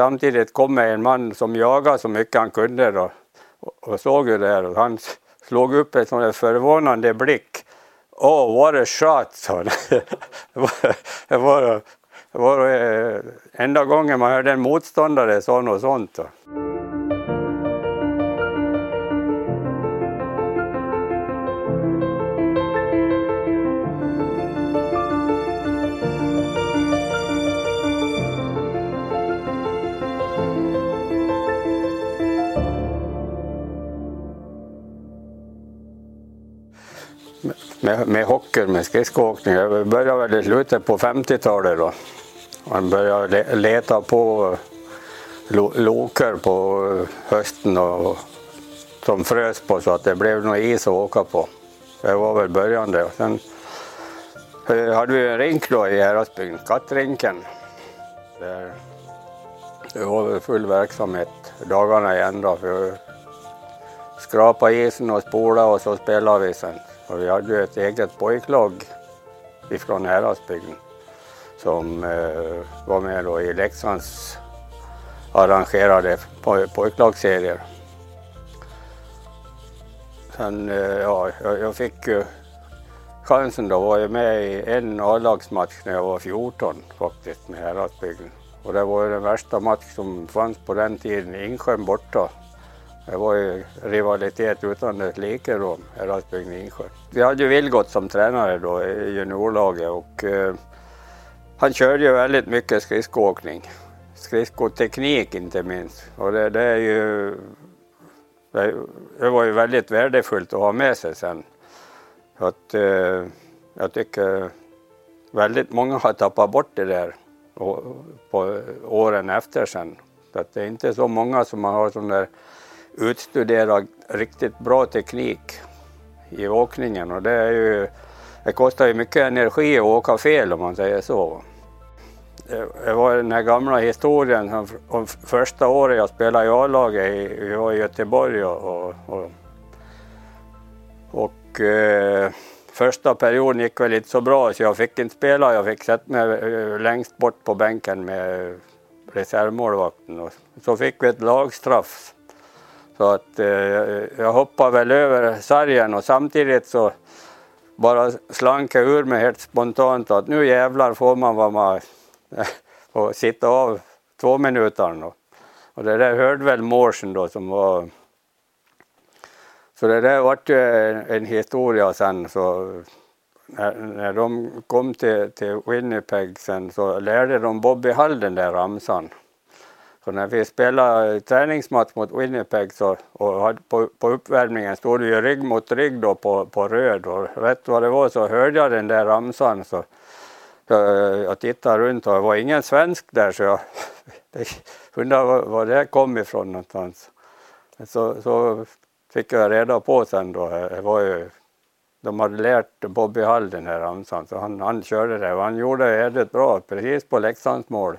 samtidigt kom en man som jagade så mycket han kunde då, och, och såg ju det här och han slog upp en sån där förvånande blick. Oh, what a shot, sa han. det var, det var, det var eh, enda gången man hörde en motståndare sa något sånt. Då. Med, med hockey, med skridskoåkning. Jag började väl i slutet på 50-talet då. Man började leta på loker på hösten och, som frös på så att det blev någon is att åka på. Det var väl början det. Sen eh, hade vi en rink då i Häradsbygden, Kattrinken. Där det var väl full verksamhet dagarna i ända. För skrapa isen och spola och så spelade vi sen. Och vi hade ju ett eget pojklag ifrån Häradsbygden som eh, var med då i Leksands arrangerade poj pojklagsserier. Sen, eh, ja, jag, jag fick ju chansen då, var jag med i en A-lagsmatch när jag var 14 faktiskt med Häradsbygden. Och det var ju den värsta match som fanns på den tiden, Insjön borta. Det var ju rivalitet utan dess like då, Erasbygden Insjö. Vi hade ju Vilgot som tränare då i juniorlaget och eh, han körde ju väldigt mycket skridskoåkning. Skridskoteknik inte minst. Och det, det är ju det var ju väldigt värdefullt att ha med sig sen. Att, eh, jag tycker väldigt många har tappat bort det där på åren efter sen. Så att det är inte så många som har sån där utstuderad riktigt bra teknik i åkningen och det är ju det kostar ju mycket energi att åka fel om man säger så. Det var den här gamla historien om första året jag spelade i A-laget, vi var i Göteborg och, och, och eh, första perioden gick väl inte så bra så jag fick inte spela, jag fick sätta mig eh, längst bort på bänken med reservmålvakten och så fick vi ett lagstraff så att eh, jag hoppade väl över sargen och samtidigt så bara slank jag ur mig helt spontant att nu jävlar får man vara med och sitta av två minuter. Då. Och det där hörde väl morsen då som var så det där vart ju en historia sen så när, när de kom till, till Winnipeg sen så lärde de Bobby Hall den där ramsan. Så när vi spelade träningsmatch mot Winnipeg så, och hade på, på uppvärmningen stod det ju rygg mot rygg då på, på röd. Och rätt vad det var så hörde jag den där ramsan. Så, så eh, jag tittade runt och det var ingen svensk där så jag undrade var, var det kom ifrån någonstans. Så, så fick jag reda på sen då, eh, det var ju de hade lärt Bobby Hall den här ramsan. Så han, han körde det och han gjorde det jävligt bra precis på Leksands mål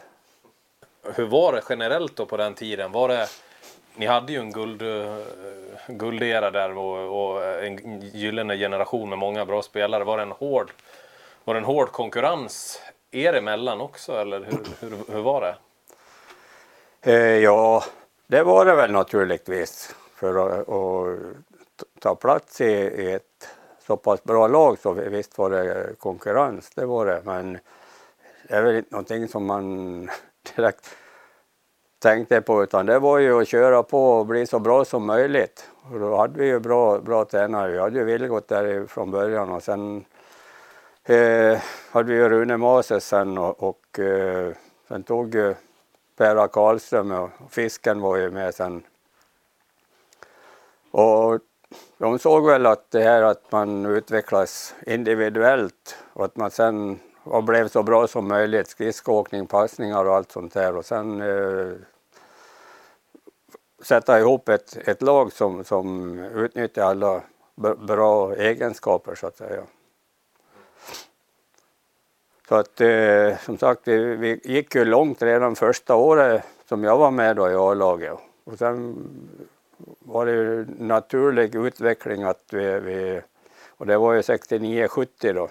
hur var det generellt då på den tiden? Var det, ni hade ju en guld, eh, guldera där och, och en gyllene generation med många bra spelare. Var det en hård, var det en hård konkurrens er emellan också eller hur, hur, hur var det? Eh, ja, det var det väl naturligtvis. För att, att ta plats i, i ett så pass bra lag så visst var det konkurrens, det var det. Men det är väl inte någonting som man direkt tänkte på utan det var ju att köra på och bli så bra som möjligt. Och då hade vi ju bra, bra tränare. Vi hade ju Vilgot där från början och sen eh, hade vi ju Rune Mases sen och, och eh, sen tog ju Perra Karlström och Fisken var ju med sen. Och de såg väl att det här att man utvecklas individuellt och att man sen och blev så bra som möjligt. Skridskoåkning, passningar och allt sånt där och sen eh, sätta ihop ett, ett lag som, som utnyttjar alla bra egenskaper så att säga. Så att eh, som sagt, vi, vi, gick ju långt redan första året som jag var med då i A-laget. Och sen var det ju naturlig utveckling att vi, vi och det var ju 69-70 då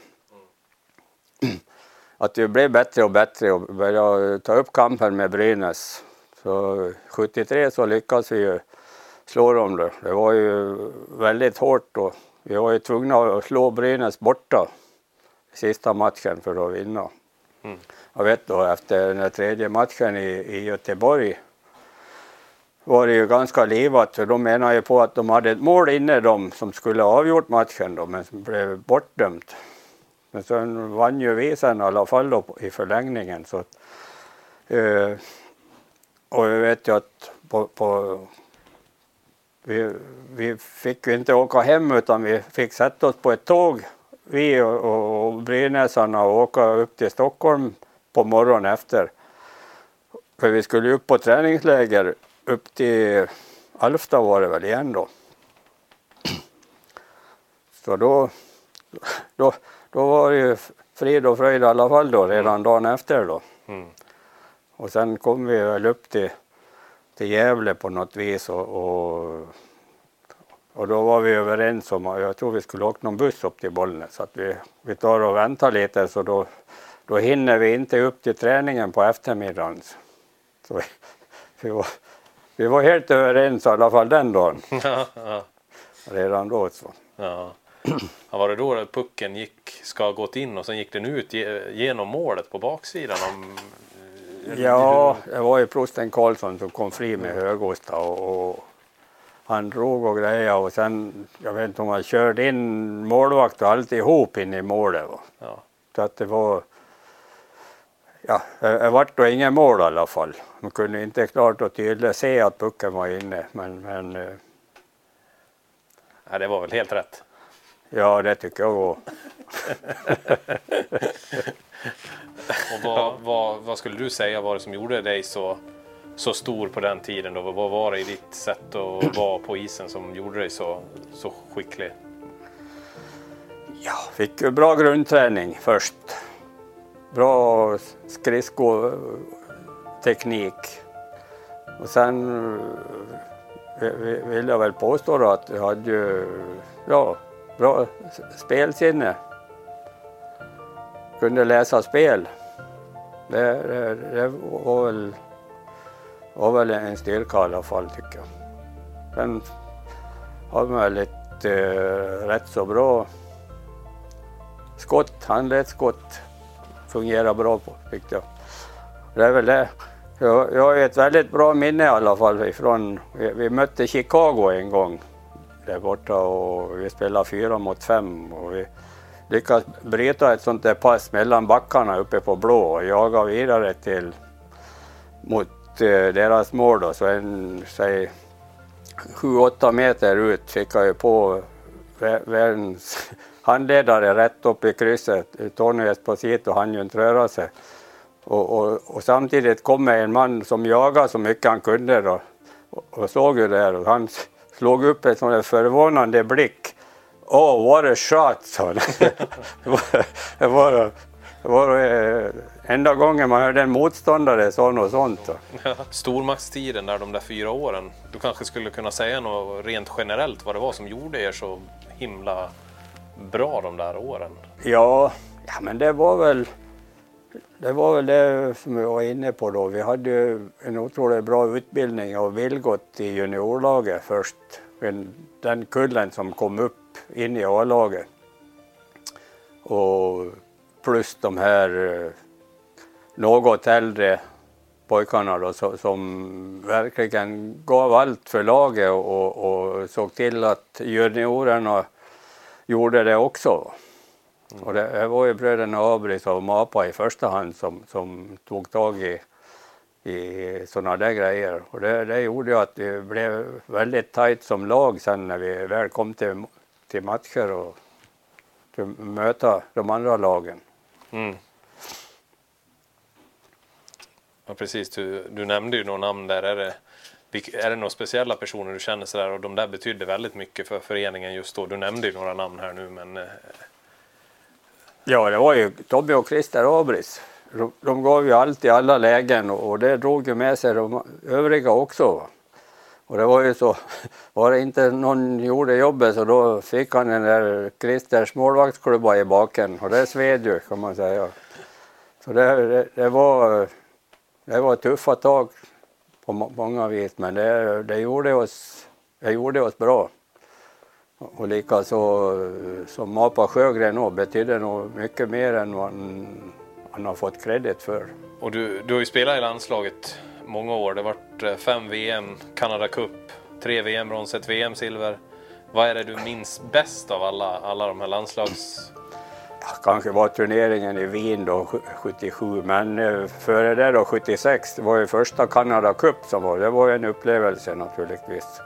att vi blev bättre och bättre och började ta upp kampen med Brynäs. Så 73 så lyckades vi ju slå dem. Då. Det var ju väldigt hårt och vi var ju tvungna att slå Brynäs borta sista matchen för att vinna. Mm. Jag vet då efter den tredje matchen i, i Göteborg var det ju ganska livat för de menar ju på att de hade ett mål inne de som skulle ha avgjort matchen då men som blev bortdömt. Men sen vann ju vi sen i alla fall då i förlängningen så eh, och jag vet ju att på, på vi, vi fick ju inte åka hem utan vi fick sätta oss på ett tåg vi och, och Brynäsarna och åka upp till Stockholm på morgonen efter. För vi skulle upp på träningsläger upp till Alfta var det väl igen då. Så då, då, då var det ju frid och fröjd i alla fall då redan mm. dagen efter då. Mm. Och sen kom vi väl upp till, till Gävle på något vis och, och, och då var vi överens om, jag tror vi skulle åka någon buss upp till Bollnäs, så att vi, vi tar och väntar lite så då, då hinner vi inte upp till träningen på eftermiddagen. Så vi, vi var, vi var helt överens i alla fall den dagen. Redan då så. Ja. Ja. Var det då pucken gick, ska ha gått in och sen gick den ut genom målet på baksidan? Om, ja, det var ju prosten Karlsson som kom fri med högosta och, och han drog och grejade och sen, jag vet inte om han körde in målvakt och alltihop in i målet. Ja. Så att det var ja, det vart då inget mål i alla fall. Man kunde inte klart och tydligt se att pucken var inne. Men, men eh, ja, det var väl helt rätt? Ja, det tycker jag var. och vad, vad, vad, skulle du säga var det som gjorde dig så, så stor på den tiden? Då? Vad var det i ditt sätt att vara på isen som gjorde dig så, så skicklig? Ja, fick bra grundträning först bra skridskoteknik. Och sen eh, vill jag väl påstå att jag hade ju ja, bra spelsinne. Kunde läsa spel. Det, det, det var, väl, var väl en styrka i alla fall tycker jag. Sen har man väl ett eh, rätt så bra skott, handledsskott fungerar bra på tyckte jag. Det är väl det. Jag, jag har ett väldigt bra minne i alla fall ifrån, vi, vi mötte Chicago en gång där borta och vi spelade fyra mot fem och vi lyckades bryta ett sånt där pass mellan backarna uppe på blå och jaga vidare till mot eh, deras mål då, så en, säg 7-8 meter ut fick jag ju på världens handledare rätt upp i krysset. Tony Esposito hann ju inte röra sig. Och, och, och, samtidigt kommer en man som jagar så mycket han kunde då, och, och såg ju det här och han slog upp en sån där förvånande blick. Oh, what a shot, sa han. det var, det var, eh, enda gången man hörde en motståndare sa något sånt. Ja, stormaktstiden där de där fyra åren. Du kanske skulle kunna säga något rent generellt vad det var som gjorde er så himla bra de där åren? Ja, ja men det var väl det var väl det som vi var inne på då. Vi hade ju en otroligt bra utbildning av Vilgot i juniorlaget först. Den kullen som kom upp in i A-laget. Och plus de här eh, något äldre pojkarna då, som verkligen gav allt för laget och, och såg till att juniorerna gjorde det också. Mm. Och det var ju bröderna Abris och Mapa i första hand som, som tog tag i, i sådana där grejer. Och det, det gjorde ju att det blev väldigt tajt som lag sen när vi väl kom till, till matcher och till möta de andra lagen. Mm. Ja precis, du, du nämnde ju några namn där. Är det, är det några speciella personer du känner sådär och de där betydde väldigt mycket för föreningen just då? Du nämnde ju några namn här nu men... Eh, Ja det var ju Tobbe och Christer Abris. De, gav ju allt i alla lägen och, och det drog ju med sig de övriga också. Och det var ju så, var det inte någon gjorde jobbet så då fick han den där Christers målvaktsklubba i baken och det sved ju kan man säga. Så det, det, det var, det var tuffa tag på många vis. Men det, det, gjorde, oss, det gjorde oss bra. Och likaså som Mapa Sjögren också, betydde nog mycket mer än vad han, han har fått kredit för. Och du, du har ju spelat i landslaget många år. Det har varit eh, fem VM, Canada Cup, tre VM-brons, ett VM-silver. Vad är det du minns bäst av alla, alla de här landslags... Kanske var turneringen i Wien då 77, men eh, före det då 76, det var ju första Canada Cup som var, det var ju en upplevelse naturligtvis.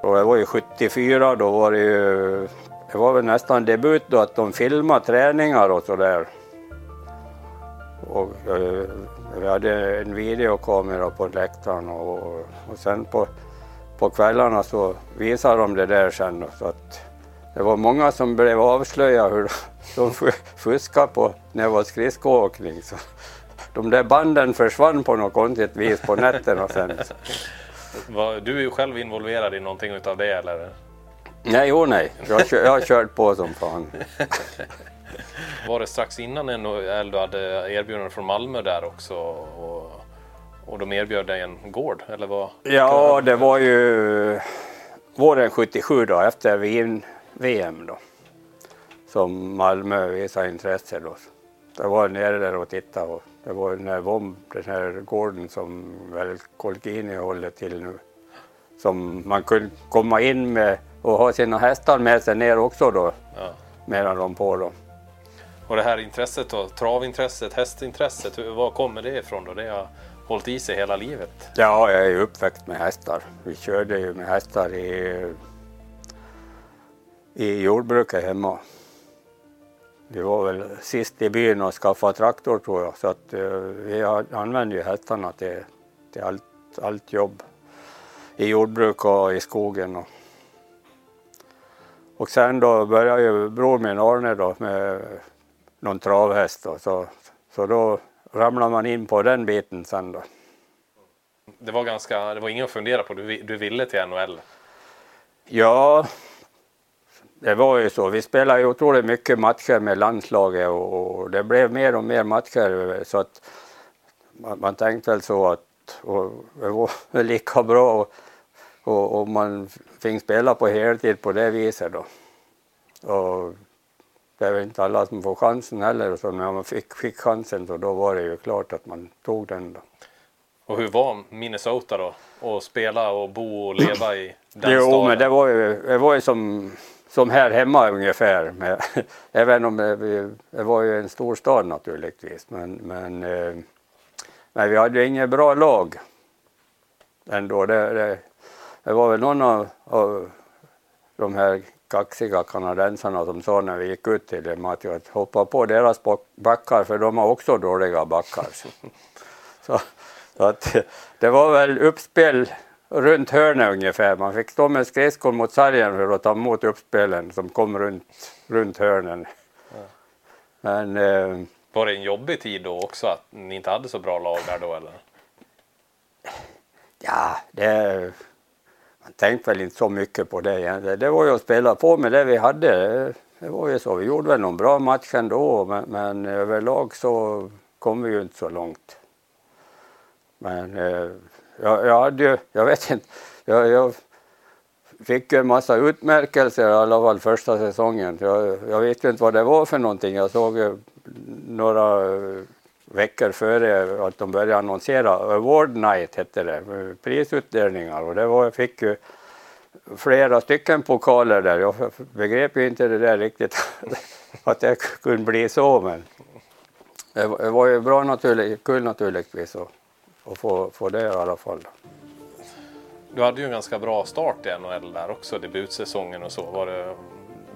Och det var ju 74, då var det ju, det var väl nästan debut då att de filmade träningar och sådär. Och eh, vi hade en videokamera på läktaren och, och sen på, på kvällarna så visade de det där sen. Så att det var många som blev avslöjade hur de fuskade på när det var skridskoåkning. Så de där banden försvann på något konstigt vis på nätterna sen. Du är ju själv involverad i någonting utav det eller? Nej, jo nej. Jag, jag har kört på som fan. Var det strax innan NHL du hade erbjudande från Malmö där också? Och, och de erbjöd dig en gård? Eller vad? Ja, det var ju våren 77 då, efter VM då. Som Malmö visade intresse då. Jag var nere där och tittade och det var den här VOM, den här gården som väl Colgini håller till nu. Som man kunde komma in med och ha sina hästar med sig ner också då. Ja. Medan de på då. Och det här intresset då, travintresset, hästintresset, var kommer det ifrån då? Det har hållit i sig hela livet? Ja, jag är uppväxt med hästar. Vi körde ju med hästar i, i jordbruket hemma. Vi var väl sist i byn och skaffa traktor tror jag, så att uh, vi använde ju hästarna till, till allt, allt jobb i jordbruk och i skogen. Och, och sen då började ju bror min Arne då med någon travhäst då, så, så då ramlar man in på den biten sen då. Det var ganska, det var inget att fundera på, du, du ville till NHL? Ja, det var ju så. Vi spelade otroligt mycket matcher med landslaget och, det blev mer och mer matcher så att man, man tänkte väl så att det var lika bra och, och, och, man fick spela på heltid på det viset då. Och det är väl inte alla som får chansen heller så när man fick, fick chansen så då var det ju klart att man tog den då. Och hur var Minnesota då? Att spela och bo och leva i den jo, staden? men det var ju, det var ju som, som här hemma ungefär. Med, även om eh, det, det, var ju en stor stad naturligtvis. Men, men, eh, men vi hade ju inget bra lag ändå. Det, det, det var väl någon av, av de här kaxiga kanadensarna som sa när vi gick ut till dem att jag hoppa på deras backar för de har också dåliga backar. Så, så att, det var väl uppspel runt hörnet ungefär. Man fick stå med skridskor mot sargen för att ta emot uppspelen som kom runt, runt hörnen. Ja. Men, eh, var det en jobbig tid då också att ni inte hade så bra lag där då eller? Ja, det man tänkte väl inte så mycket på det egentligen. Det var ju att spela på med det vi hade. Det var ju så. Vi gjorde väl någon bra match ändå men, men överlag så kom vi ju inte så långt. Men eh, jag, jag hade ju, jag vet inte, jag, jag fick en massa utmärkelser i alla fall första säsongen. Jag, jag vet ju inte vad det var för någonting. Jag såg några veckor före att de började annonsera. Award Night hette det, prisutdelningar och det var, jag fick ju flera stycken pokaler där. Jag begrep ju inte det där riktigt att det kunde bli så men det var ju bra naturligt, kul naturligtvis Och att få, få det i alla fall. Du hade ju en ganska bra start i NHL där också, debutsäsongen och så. Var det,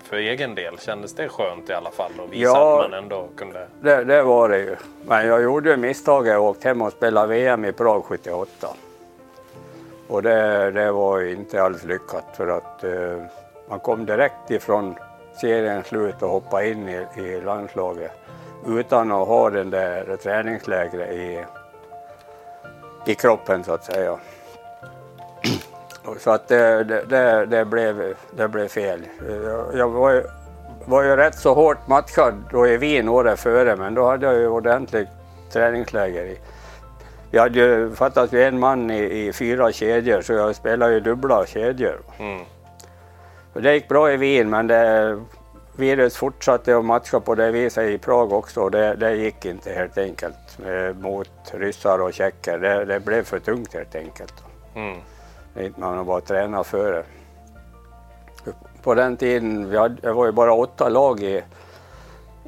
för egen del? Kändes det skönt i alla fall att visa ja, att man ändå kunde? Det, det var det ju. Men jag gjorde ju misstaget och åkte hem och spelade VM i Prag 78. Och det, det var ju inte alls lyckat för att eh, man kom direkt ifrån seriens slut och hoppade in i, i landslaget utan att ha den där träningslägret i, i kroppen så att säga. Så att det, det, det, blev, det blev fel. Jag var ju, var ju rätt så hårt matchad då i Wien året före men då hade jag ju ordentligt träningsläger i Vi hade ju fattat ju en man i, i fyra kedjor så jag spelade ju dubbla kedjor. Mm. Det gick bra i Wien men det, virus fortsatte att matcha på det viset i Prag också och det, det gick inte helt enkelt eh, mot ryssar och tjecker. Det, det blev för tungt helt enkelt. Mm. Inte man var tränad för det. På den tiden, vi hade, det var ju bara åtta lag i,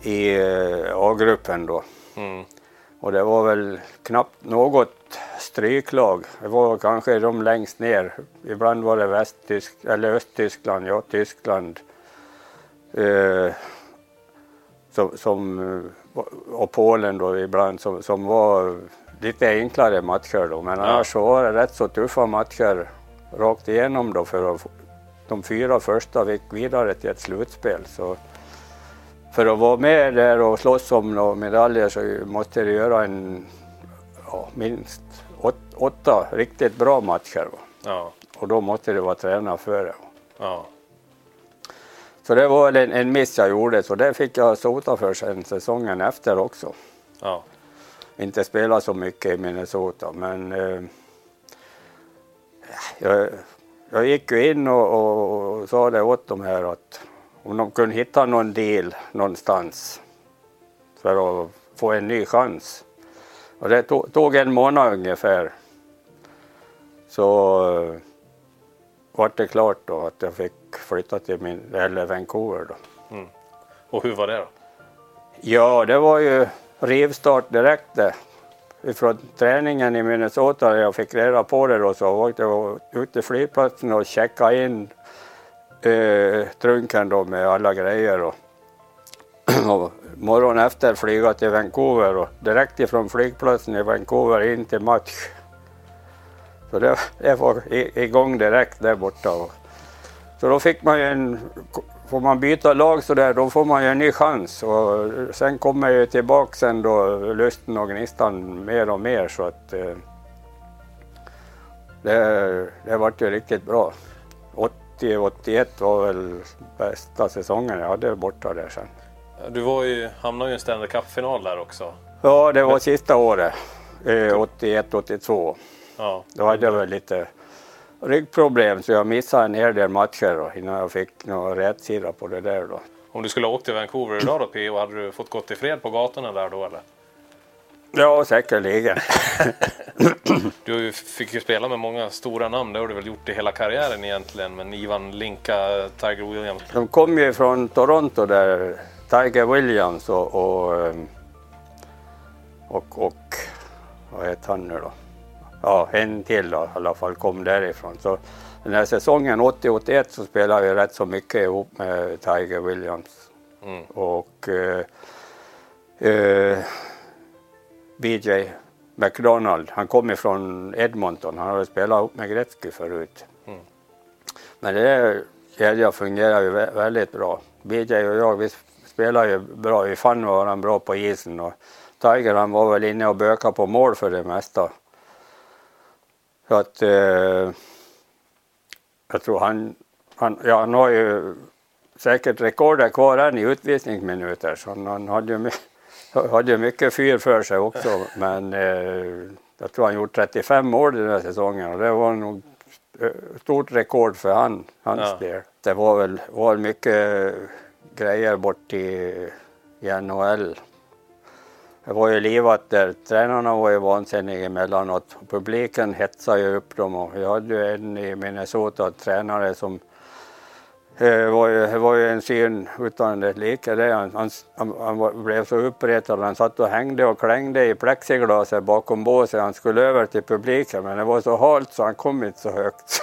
i eh, A-gruppen då. Mm. Och det var väl knappt något stryklag. Det var kanske de längst ner. Ibland var det Västtysk eller Östtyskland, ja Tyskland. Eh, som, som, eh, och Polen då ibland som, som var lite enklare matcher då. Men Ja. annars så var det rätt så tuffa matcher rakt igenom då för att de fyra första gick vidare till ett slutspel. Så för att vara med där och slåss om medaljer så måste du göra en ja, minst åt, åtta riktigt bra matcher. Va? Ja. Och då måste du vara tränad för det. Ja. Så det var en, en miss jag gjorde, så det fick jag sota för sen säsongen efter också. Ja. Inte spela så mycket i Minnesota, men eh, jag, jag gick ju in och, och, och sa det åt dem här att om de kunde hitta någon deal någonstans för att få en ny chans. Och det tog, tog en månad ungefär. Så eh, var det klart då att jag fick flytta till min, eller Vancouver då. Och hur var det då? Ja, det var ju rivstart direkt det. Ifrån träningen i Minnesota när jag fick reda på det då så åkte jag ut till flygplatsen och checkade in eh, trunken då med alla grejer. Och, och morgonen efter flyga till Vancouver och direkt ifrån flygplatsen i Vancouver in till match. Så det, det var igång direkt där borta. Och, så då fick man ju en, får man byta lag så där, då får man ju en ny chans. Och sen kommer ju tillbaka sen då lusten och gnistan mer och mer så att eh, det, det vart ju riktigt bra. 80-81 var väl bästa säsongen jag hade borta där sen. Du var ju, hamnade ju i en Stanley Cup-final där också. Ja, det var sista året, eh, 81-82. Ja. Då hade jag väl lite ryggproblem så jag missade en hel del matcher då, innan jag fick någon rätsida på det där då. Om du skulle ha åkt till Vancouver idag då P.O. Hade du fått gått i fred på gatorna där då eller? Ja, säkerligen. Du fick ju spela med många stora namn. Det har du väl gjort i hela karriären egentligen. Men Ivan Linka, Tiger Williams. De kom ju från Toronto där, Tiger Williams och, och, och, och vad heter han nu då? Ja, en till då, i alla fall kom därifrån. Så den här säsongen 80-81 så spelade jag rätt så mycket ihop med Tiger Williams. Mm. Och eh, eh, BJ McDonald, han kom ifrån Edmonton, han hade spelat ihop med Gretzky förut. Mm. Men det kedjan fungerar ju vä- väldigt bra. BJ och jag, vi spelar ju bra, vi fann varandra bra på isen och Tiger han var väl inne och böka på mål för det mesta. Så att eh, jag tror han, han, ja, han har ju säkert rekordet kvar än i utvisningsminuter så han, hade ju hade ju mycket fyr för sig också men eh, jag tror han gjort 35 mål den här säsongen och det var nog eh, stort rekord för han, hans Ja. del. Det var väl var mycket grejer bort i, i NHL. Det var ju livat där. Tränarna var ju vansinniga emellanåt. Publiken hetsade ju upp dem och vi hade ju en i Minnesota tränare som det var, ju, det var ju en syn utan dess like. Det. Han, han, han, blev så uppretad. Han satt och hängde och klängde i plexiglaset bakom båset. Han skulle över till publiken men det var så halt så han kom inte så högt.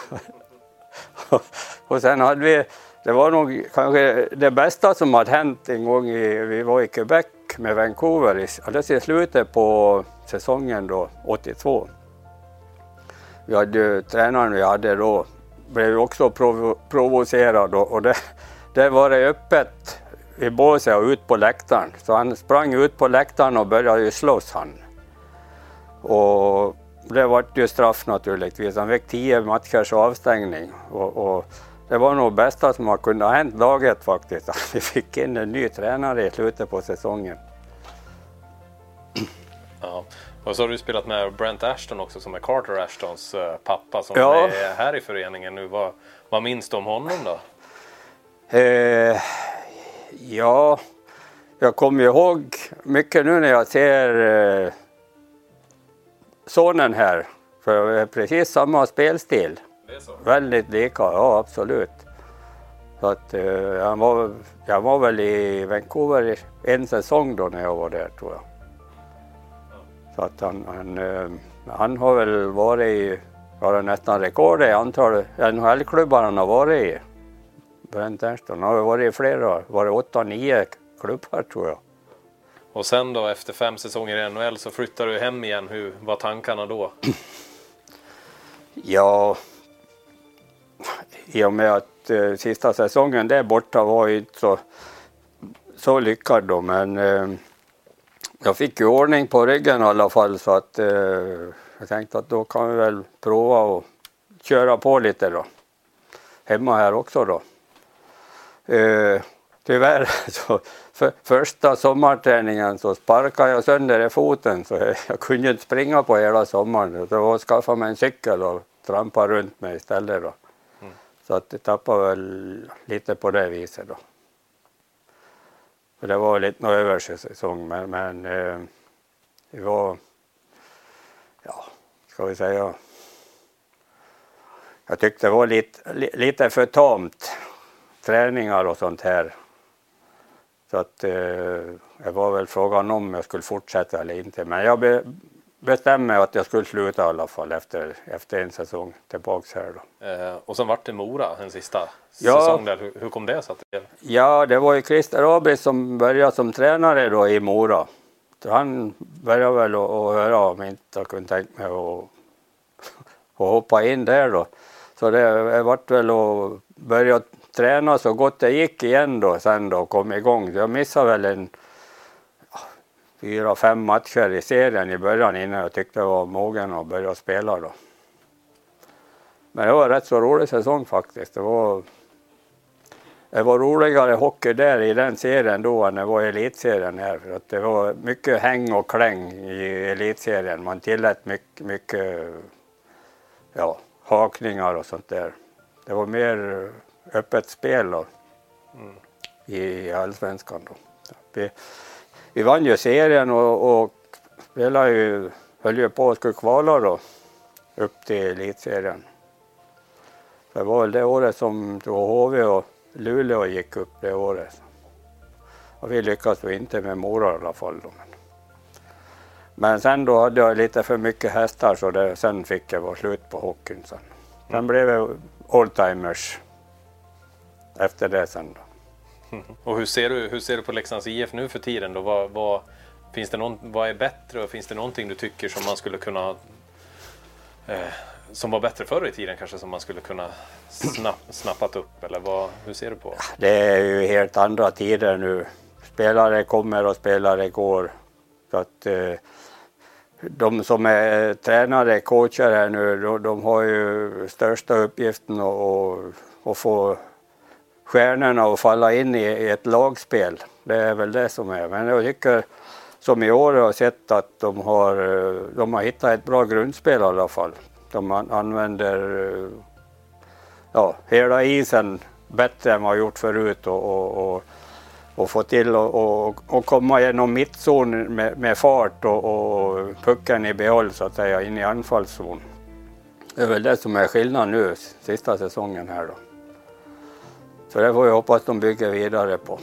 och sen hade vi, det var nog kanske det bästa som hade hänt en gång. I, vi var i Quebec med Vancouver i, alldeles i slutet på säsongen då, 82. Vi hade ju, tränaren vi hade då blev ju också provo provocerad och, och det, det var det öppet i båset och ut på läktaren. Så han sprang ut på läktaren och började ju slåss han. Och det var ju straff naturligtvis. Han fick tio matchers avstängning. Och, och det var nog bästa som har kunnat ha hänt laget faktiskt. Att vi fick in en ny tränare i slutet på säsongen. Ja. Och så har du spelat med Brent Ashton också som är Carter Ashtons uh, pappa som Ja. är här i föreningen nu. Vad, vad minns du om honom då? Eh, ja, jag kommer ihåg mycket nu när jag ser eh, sonen här. För precis samma spelstil. Det är så? Väldigt lika, ja absolut. Så att, eh, han var, jag var väl i Vancouver en säsong då när jag var där tror jag. Så att han, han, eh, han har väl varit i, har nästan rekord i antal NHL-klubbar han har varit i. Brent Ernstson han har varit i flera, varit åtta, nio klubbar tror jag. Och sen då efter fem säsonger i NHL så flyttar du hem igen. Hur var tankarna då? Ja, i och med att eh, sista säsongen där borta var ju inte så, så lyckad då, men eh, jag fick ju ordning på ryggen i alla fall så att eh, jag tänkte att då kan vi väl prova och köra på lite då. Hemma här också då. Eh, tyvärr så för, första sommarträningen så sparkade jag sönder i foten så jag, jag kunde inte springa på hela sommaren. Så jag skaffade mig en cykel och trampade runt mig istället då. Så att det tappade väl lite på det viset då. För det var lite någon översäsong men, men eh, det var, ja, ska vi säga, jag tyckte det var lite, lite för tamt träningar och sånt här. Så att eh, det var väl frågan om jag skulle fortsätta eller inte. Men jag be, bestämde mig att jag skulle sluta i alla fall efter, efter en säsong tillbaks här då. Eh, och sen vart det Mora en sista Ja. säsong där. Hur, hur kom det sig? att det- Ja, det var ju Christer Abis som började som tränare då i Mora. Så han började väl att höra om inte jag kunde tänka mig att, hoppa in där då. Så det, vart väl att börja träna så gott det gick igen då sen då och kom igång. Jag missade väl en fyra, fem matcher i serien i början innan jag tyckte jag var mogen att börja spela då. Men det var en rätt så rolig säsong faktiskt. Det var det var roligare hockey där i den serien då än det var i elitserien här. För att det var mycket häng och kläng i elitserien. Man tillät mycket, mycket ja, hakningar och sånt där. Det var mer öppet spel då, i allsvenskan. Då. Vi, vann ju serien och, och spelade ju, höll ju på att skulle kvala då upp till elitserien. Det var väl det året som HV och Luleå gick upp det året. Och vi lyckades ju inte med Mora i alla fall. Då. Men sen då hade jag lite för mycket hästar så det, sen fick jag vara slut på hockeyn sen. Sen blev det oldtimers efter det sen då. Och hur ser du, hur ser du på Leksands IF nu för tiden? Då? Vad, vad, finns det någon, vad är bättre och finns det någonting du tycker som man skulle kunna eh, som var bättre förr i tiden kanske som man skulle kunna snapp, snappat upp eller vad, hur ser du på? Det är ju helt andra tider nu. Spelare kommer och spelare går. Så att eh, de som är tränare, coacher här nu, de, de har ju största uppgiften att, att, att få stjärnorna och falla in i, i ett lagspel. Det är väl det som är. Men jag tycker som i år har sett att de har, eh, de har hittat ett bra grundspel i alla fall. De använder eh, ja, hela isen bättre än vad jag gjort förut och, och, och, och få till att och, och komma genom mittzon med, med fart och, och pucken i behåll så att säga in i anfallszon. Det är väl det som är skillnaden nu sista säsongen här då. Så det får jag hoppas de bygger vidare på.